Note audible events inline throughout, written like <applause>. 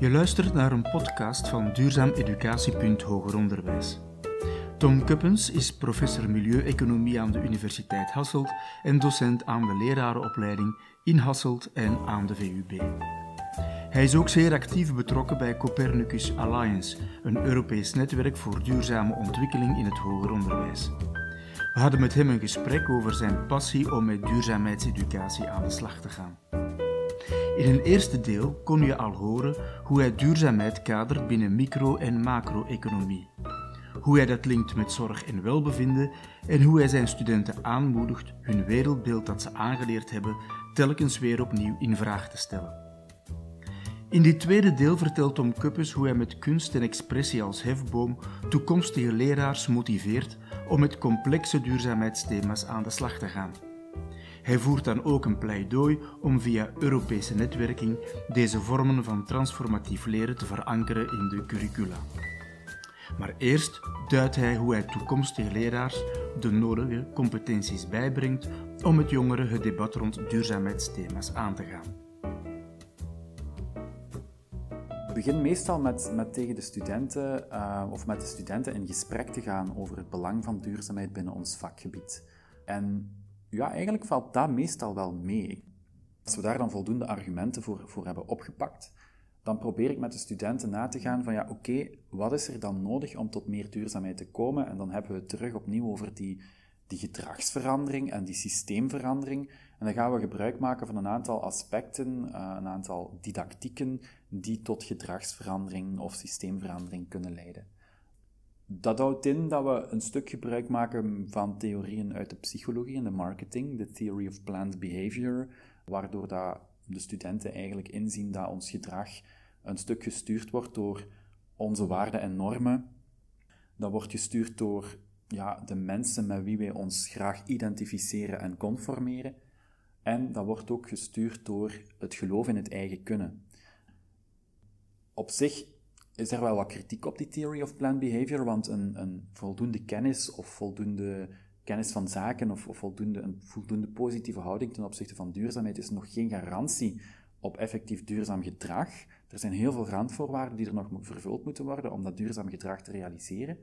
Je luistert naar een podcast van Duurzaam Educatie. Hoger Onderwijs. Tom Kuppens is professor milieueconomie aan de Universiteit Hasselt en docent aan de lerarenopleiding in Hasselt en aan de VUB. Hij is ook zeer actief betrokken bij Copernicus Alliance, een Europees netwerk voor duurzame ontwikkeling in het hoger onderwijs. We hadden met hem een gesprek over zijn passie om met duurzaamheidseducatie aan de slag te gaan. In een eerste deel kon je al horen hoe hij duurzaamheid kadert binnen micro- en macro-economie. Hoe hij dat linkt met zorg en welbevinden en hoe hij zijn studenten aanmoedigt hun wereldbeeld dat ze aangeleerd hebben telkens weer opnieuw in vraag te stellen. In dit tweede deel vertelt Tom Kuppes hoe hij met kunst en expressie als hefboom toekomstige leraars motiveert om met complexe duurzaamheidsthema's aan de slag te gaan. Hij voert dan ook een pleidooi om via Europese netwerking deze vormen van transformatief leren te verankeren in de curricula. Maar eerst duidt hij hoe hij toekomstige leraars de nodige competenties bijbrengt om met jongeren het debat rond duurzaamheidsthema's aan te gaan. Ik begin meestal met, met tegen de studenten uh, of met de studenten in gesprek te gaan over het belang van duurzaamheid binnen ons vakgebied. En ja, eigenlijk valt dat meestal wel mee. Als we daar dan voldoende argumenten voor, voor hebben opgepakt, dan probeer ik met de studenten na te gaan van ja, oké, wat is er dan nodig om tot meer duurzaamheid te komen? En dan hebben we het terug opnieuw over die, die gedragsverandering en die systeemverandering. En dan gaan we gebruik maken van een aantal aspecten, uh, een aantal didactieken die tot gedragsverandering of systeemverandering kunnen leiden. Dat houdt in dat we een stuk gebruik maken van theorieën uit de psychologie en de marketing, de Theory of Planned Behavior, waardoor dat de studenten eigenlijk inzien dat ons gedrag een stuk gestuurd wordt door onze waarden en normen. Dat wordt gestuurd door ja, de mensen met wie wij ons graag identificeren en conformeren. En dat wordt ook gestuurd door het geloof in het eigen kunnen. Op zich is er wel wat kritiek op die theory of planned behavior, want een, een voldoende kennis of voldoende kennis van zaken of, of, voldoende, een voldoende positieve houding ten opzichte van duurzaamheid is nog geen garantie op effectief duurzaam gedrag. Er zijn heel veel randvoorwaarden die er nog vervuld moeten worden om dat duurzaam gedrag te realiseren.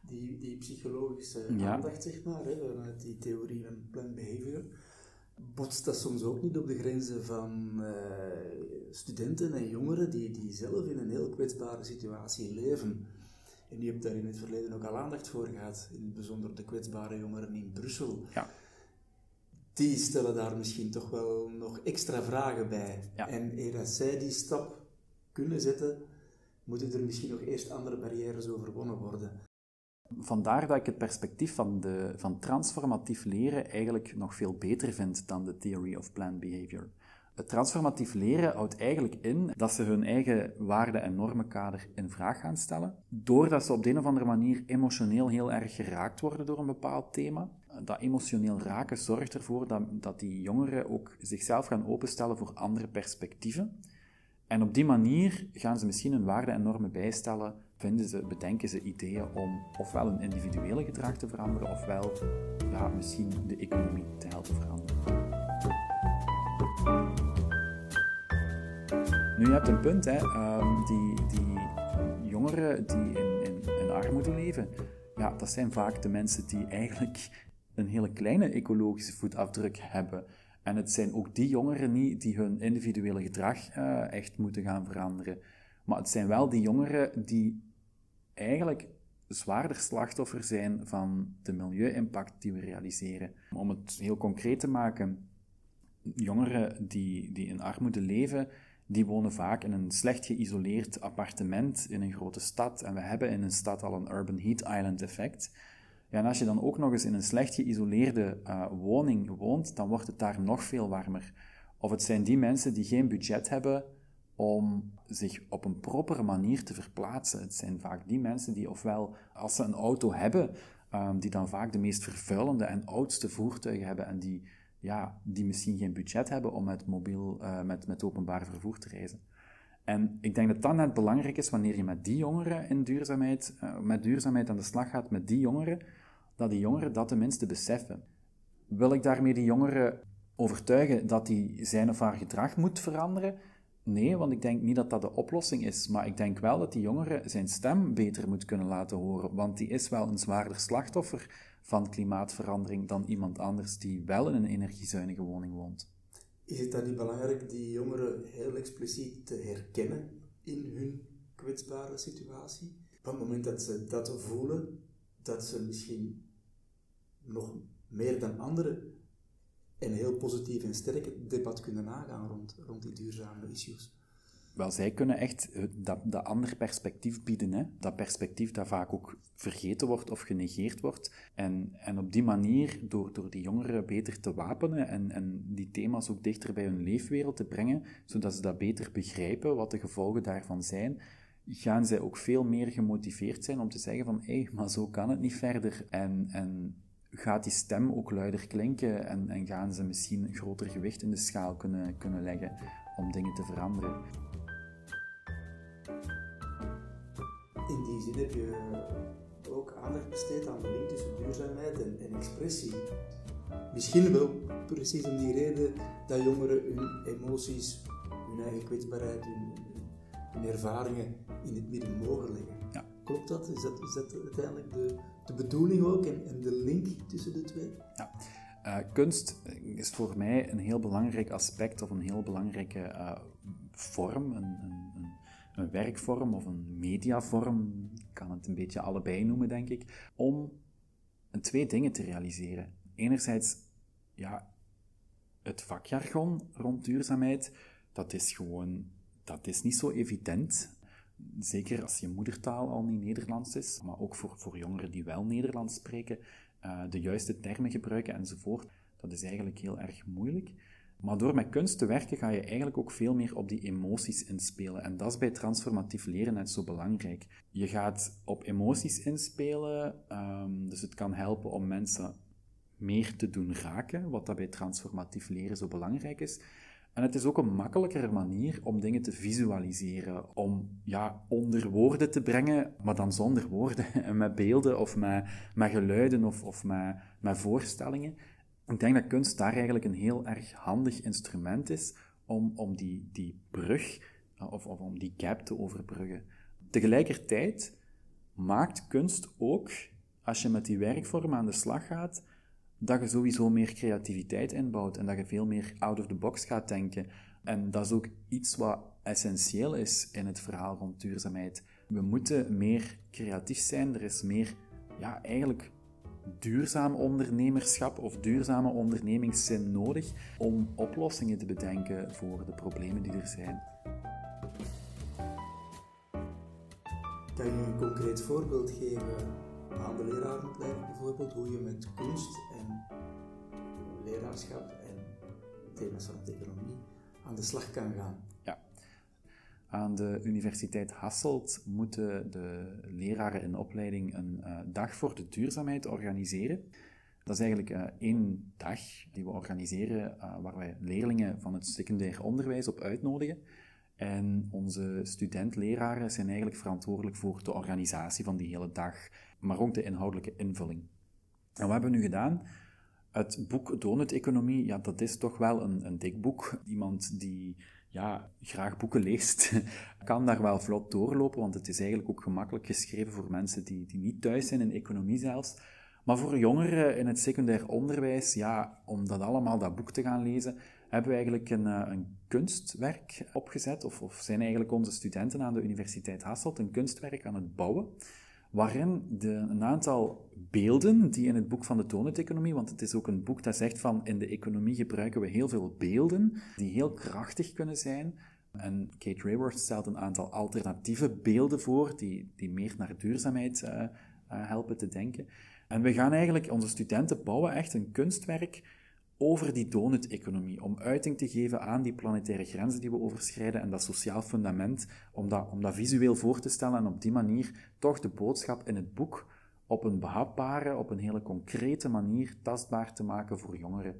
Die, die psychologische aandacht, zeg maar, hè, vanuit die theorie van planned behavior, botst dat soms ook niet op de grenzen van uh, studenten en jongeren die, die zelf in een heel kwetsbare situatie leven. En je hebt daar in het verleden ook al aandacht voor gehad, in het bijzonder de kwetsbare jongeren in Brussel. Ja. Die stellen daar misschien toch wel nog extra vragen bij. Ja. En eer dat zij die stap kunnen zetten, moeten er misschien nog eerst andere barrières overwonnen worden. Vandaar dat ik het perspectief van, de, van transformatief leren eigenlijk nog veel beter vind dan de Theory of Planned Behavior. Het transformatief leren houdt eigenlijk in dat ze hun eigen waarde- en normenkader in vraag gaan stellen, doordat ze op de een of andere manier emotioneel heel erg geraakt worden door een bepaald thema. Dat emotioneel raken zorgt ervoor dat, dat die jongeren ook zichzelf gaan openstellen voor andere perspectieven. En op die manier gaan ze misschien hun waarden en normen bijstellen, vinden ze, bedenken ze ideeën om ofwel een individuele gedrag te veranderen, ofwel misschien de economie te helpen veranderen. Nu, je hebt een punt, hè. Um, die, die jongeren die in, in, in armoede leven, ja, dat zijn vaak de mensen die eigenlijk een hele kleine ecologische voetafdruk hebben. En het zijn ook die jongeren niet die hun individuele gedrag uh, echt moeten gaan veranderen. Maar het zijn wel die jongeren die eigenlijk zwaarder slachtoffer zijn van de milieu-impact die we realiseren. Om het heel concreet te maken, jongeren die, die in armoede leven, die wonen vaak in een slecht geïsoleerd appartement in een grote stad. En we hebben in een stad al een urban heat island effect. Ja, en als je dan ook nog eens in een slecht geïsoleerde uh, woning woont, dan wordt het daar nog veel warmer. Of het zijn die mensen die geen budget hebben om zich op een propere manier te verplaatsen. Het zijn vaak die mensen die ofwel, als ze een auto hebben, um, die dan vaak de meest vervuilende en oudste voertuigen hebben en die, ja, die misschien geen budget hebben om met mobiel, uh, met, met openbaar vervoer te reizen. En ik denk dat dat net belangrijk is wanneer je met die jongeren in duurzaamheid, uh, met duurzaamheid aan de slag gaat, met die jongeren, dat die jongeren dat tenminste beseffen. Wil ik daarmee die jongeren overtuigen dat hij zijn of haar gedrag moet veranderen? Nee, want ik denk niet dat dat de oplossing is. Maar ik denk wel dat die jongere zijn stem beter moet kunnen laten horen. Want die is wel een zwaarder slachtoffer van klimaatverandering dan iemand anders die wel in een energiezuinige woning woont. Is het dan niet belangrijk die jongeren heel expliciet te herkennen in hun kwetsbare situatie? Op het moment dat ze dat voelen, dat ze misschien nog meer dan anderen een heel positief en sterk debat kunnen aangaan rond, rond die duurzame issues. Wel, zij kunnen echt dat, dat ander perspectief bieden. Hè? Dat perspectief dat vaak ook vergeten wordt of genegeerd wordt. En, en op die manier, door, door die jongeren beter te wapenen en, en die thema's ook dichter bij hun leefwereld te brengen, zodat ze dat beter begrijpen, wat de gevolgen daarvan zijn, gaan zij ook veel meer gemotiveerd zijn om te zeggen van, hé, maar zo kan het niet verder. En, en gaat die stem ook luider klinken en, en gaan ze misschien een groter gewicht in de schaal kunnen, kunnen leggen om dingen te veranderen. In die zin heb je ook aandacht besteed aan de link tussen duurzaamheid en, en expressie. Misschien wel precies om die reden dat jongeren hun emoties, hun eigen kwetsbaarheid, hun, hun ervaringen in het midden mogen leggen. Klopt dat? Is dat, uiteindelijk de, de bedoeling ook en, de link tussen de twee? Ja. Uh, kunst is voor mij een heel belangrijk aspect of een heel belangrijke uh, vorm, een, een, een, een, werkvorm of een mediavorm, ik kan het een beetje allebei noemen, denk ik, om twee dingen te realiseren. Enerzijds, ja, het vakjargon rond duurzaamheid, dat is gewoon, dat is niet zo evident. Zeker als je moedertaal al niet Nederlands is, maar ook voor, voor jongeren die wel Nederlands spreken, uh, de juiste termen gebruiken enzovoort. Dat is eigenlijk heel erg moeilijk. Maar door met kunst te werken ga je eigenlijk ook veel meer op die emoties inspelen. En dat is bij transformatief leren net zo belangrijk. Je gaat op emoties inspelen, um, dus het kan helpen om mensen meer te doen raken, wat dat bij transformatief leren zo belangrijk is. En het is ook een makkelijkere manier om dingen te visualiseren, om ja, onder woorden te brengen, maar dan zonder woorden, en <laughs> met beelden of met, met geluiden of, of met, met voorstellingen. Ik denk dat kunst daar eigenlijk een heel erg handig instrument is om, om die, die brug, of, of om die gap te overbruggen. Tegelijkertijd maakt kunst ook, als je met die werkvorm aan de slag gaat, dat je sowieso meer creativiteit inbouwt en dat je veel meer out of the box gaat denken. En dat is ook iets wat essentieel is in het verhaal rond duurzaamheid. We moeten meer creatief zijn. Er is meer, ja, eigenlijk duurzaam ondernemerschap of duurzame ondernemingszin nodig om oplossingen te bedenken voor de problemen die er zijn. Kan je een concreet voorbeeld geven aan de lerarenopleiding bijvoorbeeld, hoe je met kunst leraarschap en thema's rond economie aan de slag kan gaan. Ja. Aan de Universiteit Hasselt moeten de leraren in de opleiding een uh, dag voor de duurzaamheid organiseren. Dat is eigenlijk uh, één dag die we organiseren uh, waar wij leerlingen van het secundair onderwijs op uitnodigen. En onze student-leraren zijn eigenlijk verantwoordelijk voor de organisatie van die hele dag, maar ook de inhoudelijke invulling. En wat hebben we nu gedaan? Het boek Donut-economie, ja, dat is toch wel een, een dik boek. Iemand die ja, graag boeken leest, <laughs> kan daar wel vlot doorlopen, want het is eigenlijk ook gemakkelijk geschreven voor mensen die, die niet thuis zijn in economie zelfs. Maar voor jongeren in het secundair onderwijs, ja, om dat allemaal, dat boek te gaan lezen, hebben we eigenlijk een, eh, een kunstwerk opgezet, of, of, zijn eigenlijk onze studenten aan de Universiteit Hasselt een kunstwerk aan het bouwen, waarin de, een aantal beelden die in het boek van de donut-economie, want het is ook een boek dat zegt van in de economie gebruiken we heel veel beelden die heel krachtig kunnen zijn. En Kate Raworth stelt een aantal alternatieve beelden voor die, die meer naar duurzaamheid uh, uh, helpen te denken. En we gaan eigenlijk, onze studenten bouwen echt een kunstwerk over die donut-economie, om uiting te geven aan die planetaire grenzen die we overschrijden en dat sociaal fundament, om dat, om dat visueel voor te stellen en op die manier toch de boodschap in het boek op een behapbare, op een hele concrete manier tastbaar te maken voor jongeren.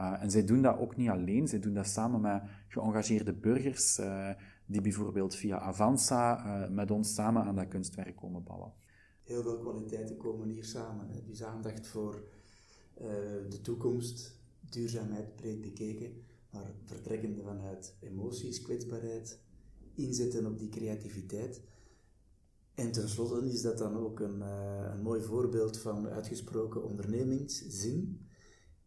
Uh, en zij doen dat ook niet alleen, zij doen dat samen met geëngageerde burgers, uh, die bijvoorbeeld via Avanza uh, met ons samen aan dat kunstwerk komen bouwen. Heel veel kwaliteiten komen hier samen. Hè? Dus aandacht voor de toekomst, duurzaamheid breed bekeken, maar vertrekkende vanuit emoties, kwetsbaarheid, inzetten op die creativiteit. En tenslotte is dat dan ook een, uh, een mooi voorbeeld van uitgesproken ondernemingszin.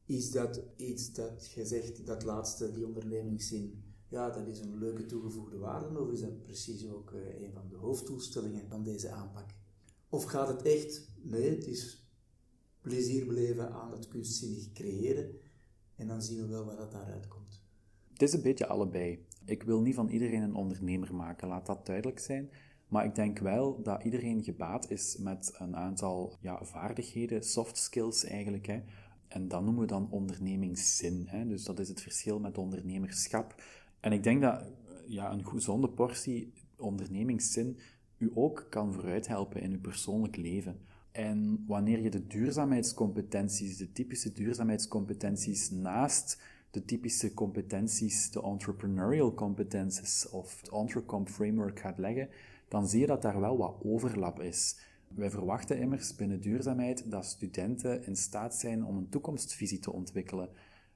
Is dat iets dat je zegt, dat laatste, die ondernemingszin, ja, dat is een leuke toegevoegde waarde, of is dat precies ook uh, een van de hoofddoelstellingen van deze aanpak? Of gaat het echt, nee, het is plezier beleven aan het kunstzinnig creëren en dan zien we wel wat dat daaruit komt. Het is een beetje allebei. Ik wil niet van iedereen een ondernemer maken, laat dat duidelijk zijn. Maar ik denk wel dat iedereen gebaat is met een aantal ja, vaardigheden, soft skills eigenlijk. Hè. En dat noemen we dan ondernemingszin. Hè. Dus dat is het verschil met ondernemerschap. En ik denk dat ja, een gezonde portie ondernemingszin u ook kan vooruit helpen in uw persoonlijk leven. En wanneer je de duurzaamheidscompetenties, de typische duurzaamheidscompetenties naast de typische competenties, de entrepreneurial competences of het Entrecomp framework gaat leggen, dan zie je dat daar wel wat overlap is. Wij verwachten immers binnen duurzaamheid dat studenten in staat zijn om een toekomstvisie te ontwikkelen.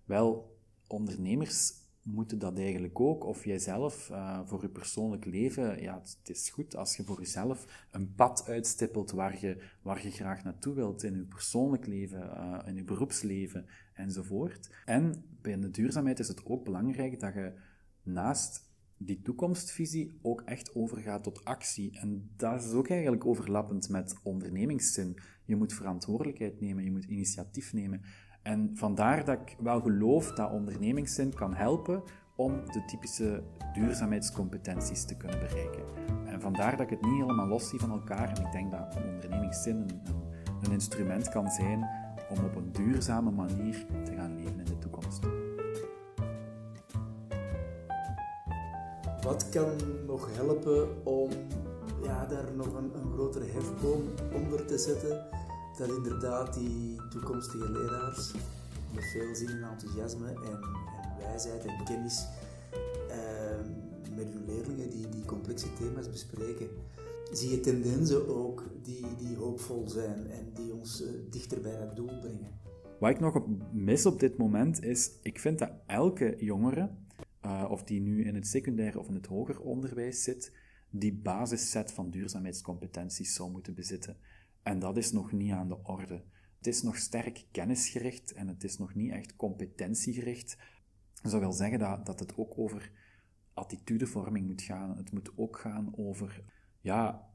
Wel, ondernemers moeten dat eigenlijk ook. Of jijzelf uh, voor je persoonlijk leven, ja, het is goed als je voor jezelf een pad uitstippelt waar je, waar je graag naartoe wilt in je persoonlijk leven, uh, in je beroepsleven enzovoort. En bij de duurzaamheid is het ook belangrijk dat je naast die toekomstvisie ook echt overgaat tot actie. En dat is ook eigenlijk overlappend met ondernemingszin. Je moet verantwoordelijkheid nemen, je moet initiatief nemen. En vandaar dat ik wel geloof dat ondernemingszin kan helpen om de typische duurzaamheidscompetenties te kunnen bereiken. En vandaar dat ik het niet helemaal los zie van elkaar. En ik denk dat ondernemingszin een, een instrument kan zijn om op een duurzame manier te gaan leven in de toekomst. Wat kan nog helpen om ja, daar nog een, een grotere hefboom onder te zetten? Dat inderdaad die toekomstige leraars met veel zin en enthousiasme en, en wijsheid en kennis uh, met hun leerlingen die, die complexe thema's bespreken. Zie je tendensen ook die, die hoopvol zijn en die ons uh, dichter bij het doel brengen? Wat ik nog mis op dit moment is, ik vind dat elke jongere uh, of die nu in het secundair of in het hoger onderwijs zit, die basisset van duurzaamheidscompetenties zou moeten bezitten. En dat is nog niet aan de orde. Het is nog sterk kennisgericht en het is nog niet echt competentiegericht. Dat wel zeggen dat, dat het ook over attitudevorming moet gaan. Het moet ook gaan over ja,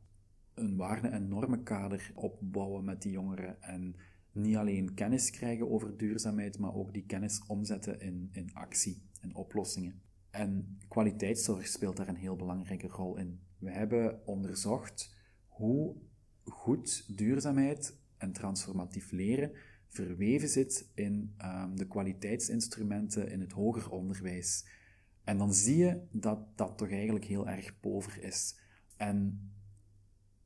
een waarde- en normenkader opbouwen met die jongeren. En niet alleen kennis krijgen over duurzaamheid, maar ook die kennis omzetten in, in actie en oplossingen. En kwaliteitszorg speelt daar een heel belangrijke rol in. We hebben onderzocht hoe goed duurzaamheid en transformatief leren verweven zit in um, de kwaliteitsinstrumenten in het hoger onderwijs. En dan zie je dat dat toch eigenlijk heel erg pover is. En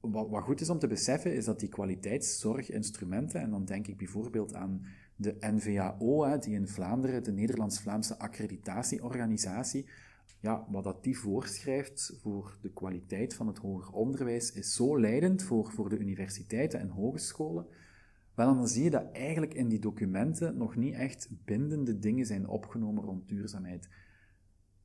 wat, wat goed is om te beseffen, is dat die kwaliteitszorginstrumenten, en dan denk ik bijvoorbeeld aan de NVAO, die in Vlaanderen, de Nederlands-Vlaamse accreditatieorganisatie, ja, wat dat die voorschrijft voor de kwaliteit van het hoger onderwijs, is zo leidend voor, voor de universiteiten en hogescholen. Wel, dan zie je dat eigenlijk in die documenten nog niet echt bindende dingen zijn opgenomen rond duurzaamheid.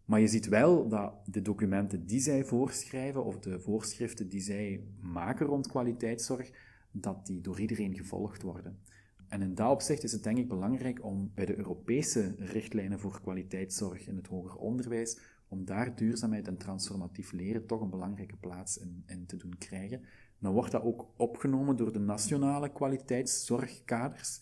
Maar je ziet wel dat de documenten die zij voorschrijven, of de voorschriften die zij maken rond kwaliteitszorg, dat die door iedereen gevolgd worden. En in dat opzicht is het denk ik belangrijk om bij de Europese richtlijnen voor kwaliteitszorg in het hoger onderwijs, om daar duurzaamheid en transformatief leren toch een belangrijke plaats in, in te doen krijgen. Dan wordt dat ook opgenomen door de nationale kwaliteitszorgkaders.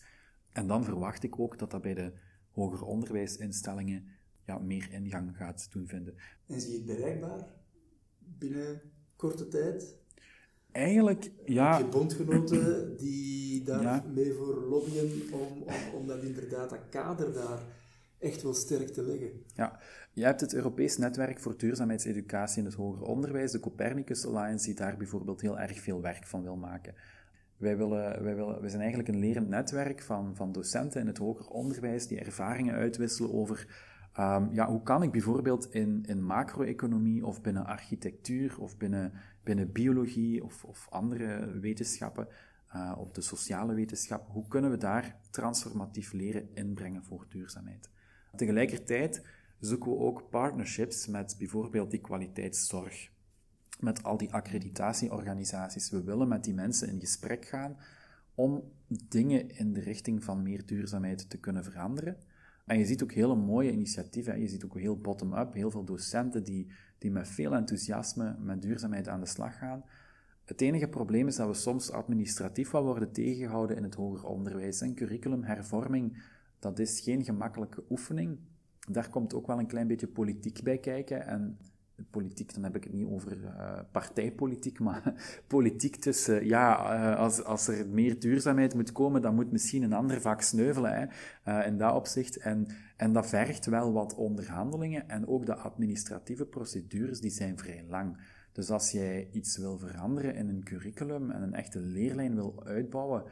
En dan verwacht ik ook dat dat bij de hoger onderwijsinstellingen ja, meer ingang gaat doen vinden. En zie je het bereikbaar binnen korte tijd? Eigenlijk, ja. Heb je bondgenoten <clears throat> die daar ja. mee voor lobbyen om, om, om dat inderdaad, dat kader daar echt wel sterk te leggen? Ja, je hebt het Europees Netwerk voor Duurzaamheidseducatie in het Hoger Onderwijs, de Copernicus Alliance, die daar bijvoorbeeld heel erg veel werk van wil maken. Wij, willen, wij, willen, wij zijn eigenlijk een lerend netwerk van, van docenten in het hoger onderwijs die ervaringen uitwisselen over Um, ja, hoe kan ik bijvoorbeeld in, in macro-economie of binnen architectuur of binnen, binnen biologie of, of andere wetenschappen uh, of de sociale wetenschappen, hoe kunnen we daar transformatief leren inbrengen voor duurzaamheid? Tegelijkertijd zoeken we ook partnerships met bijvoorbeeld die kwaliteitszorg, met al die accreditatieorganisaties. We willen met die mensen in gesprek gaan om dingen in de richting van meer duurzaamheid te kunnen veranderen. En je ziet ook hele mooie initiatieven. Je ziet ook heel bottom-up, heel veel docenten die, die met veel enthousiasme met duurzaamheid aan de slag gaan. Het enige probleem is dat we soms administratief wat worden tegengehouden in het hoger onderwijs. En curriculumhervorming, dat is geen gemakkelijke oefening. Daar komt ook wel een klein beetje politiek bij kijken. En politiek, dan heb ik het niet over uh, partijpolitiek, maar <laughs> politiek tussen, ja, uh, als, als er meer duurzaamheid moet komen, dan moet misschien een ander vak sneuvelen hè, uh, in dat opzicht. En, en dat vergt wel wat onderhandelingen en ook de administratieve procedures, die zijn vrij lang. Dus als jij iets wil veranderen in een curriculum en een echte leerlijn wil uitbouwen,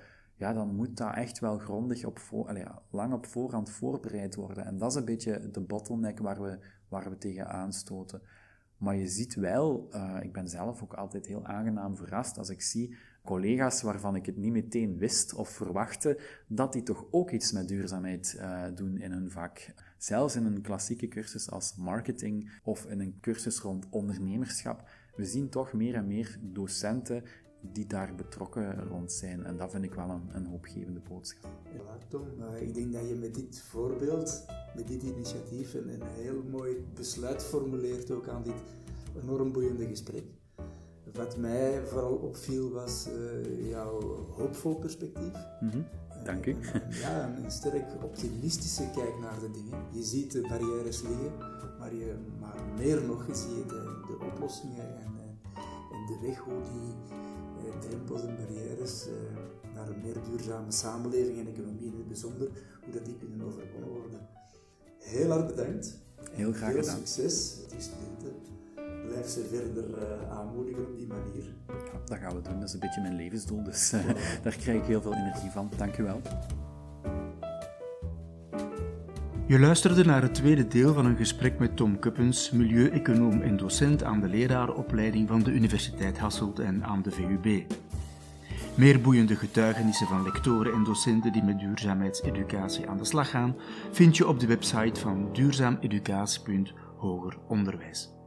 ja, dan moet dat echt wel grondig op lang op voorhand voorbereid worden. En dat is een beetje de bottleneck waar we, waar we tegen aanstoten. Maar je ziet wel, uh, ik ben zelf ook altijd heel aangenaam verrast als ik zie collega's waarvan ik het niet meteen wist of verwachtte, dat die toch ook iets met duurzaamheid uh, doen in hun vak. Zelfs in een klassieke cursus als marketing of in een cursus rond ondernemerschap. We zien toch meer en meer docenten die daar betrokken rond zijn. En dat vind ik wel een, een hoopgevende boodschap. Ja, Tom, ik denk dat je met dit voorbeeld, met dit initiatief, een, een heel mooi besluit formuleert ook aan dit enorm boeiende gesprek. Wat mij vooral opviel was uh, jouw hoopvol perspectief. Mm -hmm. Dank u. ja, een, sterk optimistische kijk naar de dingen. Je ziet de barrières liggen, maar, je, maar meer nog, je ziet de, de oplossingen en, en de weg hoe die drempels en barrières uh, naar een meer duurzame samenleving en economie in het bijzonder, hoe dat die kunnen overwonnen worden. Heel hard bedankt. Heel graag Veel gedaan. succes met die studenten. Blijf ze verder uh, aanmoedigen op die manier. Ja, dat gaan we doen. Dat is een beetje mijn levensdoel, dus uh, <laughs> daar krijg ik heel veel energie van. Dank u wel. Je luisterde naar het tweede deel van een gesprek met Tom Kuppens, milieueconoom en docent aan de lerarenopleiding van de Universiteit Hasselt en aan de VUB. Meer boeiende getuigenissen van lectoren en docenten die met duurzaamheidseducatie aan de slag gaan, vind je op de website van duurzaameducatie.hogeronderwijs.